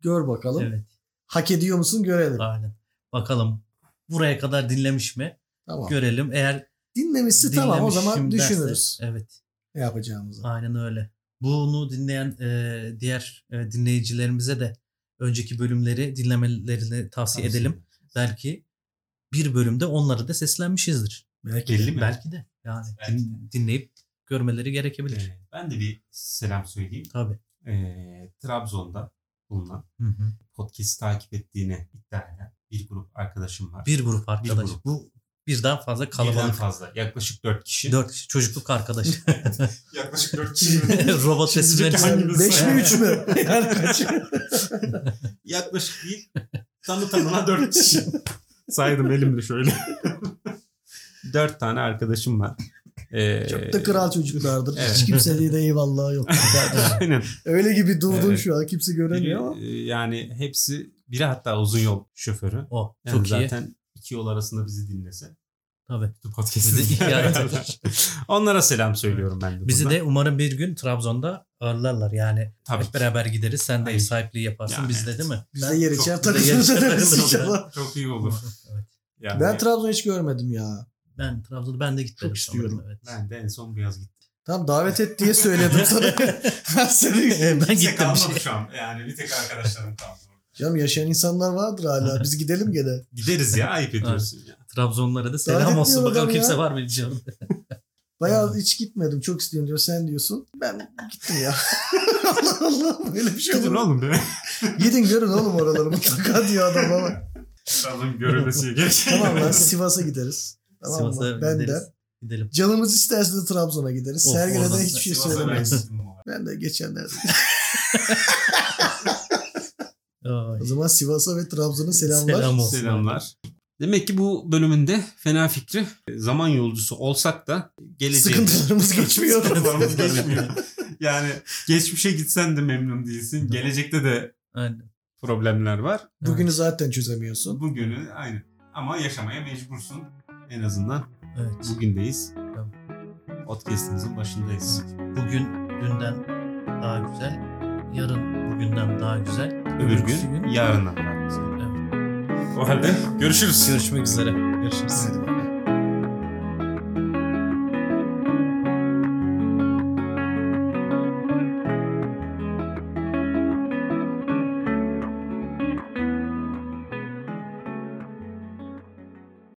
gör bakalım. Evet. Hak ediyor musun görelim. Aynen. Bakalım buraya kadar dinlemiş mi? Tamam. Görelim. Eğer Dinlemişse tamam o zaman derse- düşünürüz evet. ne yapacağımızı. Aynen öyle. Bunu dinleyen e, diğer e, dinleyicilerimize de önceki bölümleri dinlemelerini tavsiye edelim. Belki bir bölümde onları da seslenmişizdir. Belki Belli mi? Belki de. Yani Belki. din- dinleyip görmeleri gerekebilir. Ee, ben de bir selam söyleyeyim. Tabii. Ee, Trabzon'da bulunan Hı hı. podcast'i takip ettiğini iddia eden bir grup arkadaşım var. Bir grup arkadaş. grup. Bu birden fazla Birden kalabalık. fazla. Yaklaşık 4 kişi. Dört kişi. Çocukluk arkadaş. Yaklaşık 4 kişi. Robot hangisi? 5 mi 3 mü? yani kaç? Yaklaşık değil. Tanı tanına 4 kişi. Saydım elimde şöyle. 4 tane arkadaşım var. Ee, Çok da kral çocuklardır. Evet. Hiç kimseye de eyvallah yok. Aynen. Öyle gibi durdun Evet. şu an kimse Biri, göremiyor ama. e, yani hepsi biri hatta uzun yol şoförü. O Yani çok iyi. zaten iki yol arasında bizi dinlese. Tabii. Bu podcast'i. Onlara selam söylüyorum ben de Bizi burada. de umarım bir gün Trabzon'da ağırlarlar. Yani Tabii hep beraber gideriz. Sen de ev sahipliği yaparsın. Yani biz de evet. değil mi? Biz de yer çok- içer takılırız inşallah. Çok iyi olur. Evet. Yani Ben Trabzon'u hiç görmedim ya. Ben Trabzon'da ben de gitmedim. Çok istiyorum. sanırım, Evet. ben de en son bu yaz gittim. Tam davet et diye söyledim sana. ben seni... ben gittim. kalmadı şu an. Yani bir tek arkadaşlarım kaldı. orada. Canım yaşayan insanlar vardır hala. Biz gidelim gene. Gideriz ya ayıp ediyorsun ya. Trabzonlara da Davet selam olsun. etmiyor Bakalım adam kimse ya. var mı bilmiyorum. Bayağı hiç gitmedim. Çok istiyorum diyor. Sen diyorsun. Ben gittim ya. Allah Allah. Böyle bir şey olur. Gidin oğlum be. Gidin görün oğlum oraları mutlaka diyor adam ama. Trabzon görülmesi geç. Tamam lan Sivas'a gideriz. Tamam Sivas'a mı? Ben gideriz. de. Gidelim. Canımız isterse de Trabzon'a gideriz. Of, Sergen'e de hiçbir şey Sivas'a söylemeyiz. Ben de geçenlerde. O zaman Sivas'a ve Trabzon'a selamlar. Selam olsun. Selamlar. Demek ki bu bölümünde fena fikri zaman yolcusu olsak da geleceğe Sıkıntılarımız geçmiyor. Sıkıntılarımız geçmiyor. yani geçmişe gitsen de memnun değilsin. Gelecekte de Aynen. problemler var. Bugünü zaten çözemiyorsun. Bugünü aynı. Ama yaşamaya mecbursun. En azından Evet. bugündeyiz. Tabii. Podcast'imizin başındayız. Bugün dünden daha güzel. Yarın bugünden daha güzel. Öbür Öbürsü gün yarından daha güzel. Evet. O halde görüşürüz. Görüşmek üzere. Görüşürüz. Bakalım.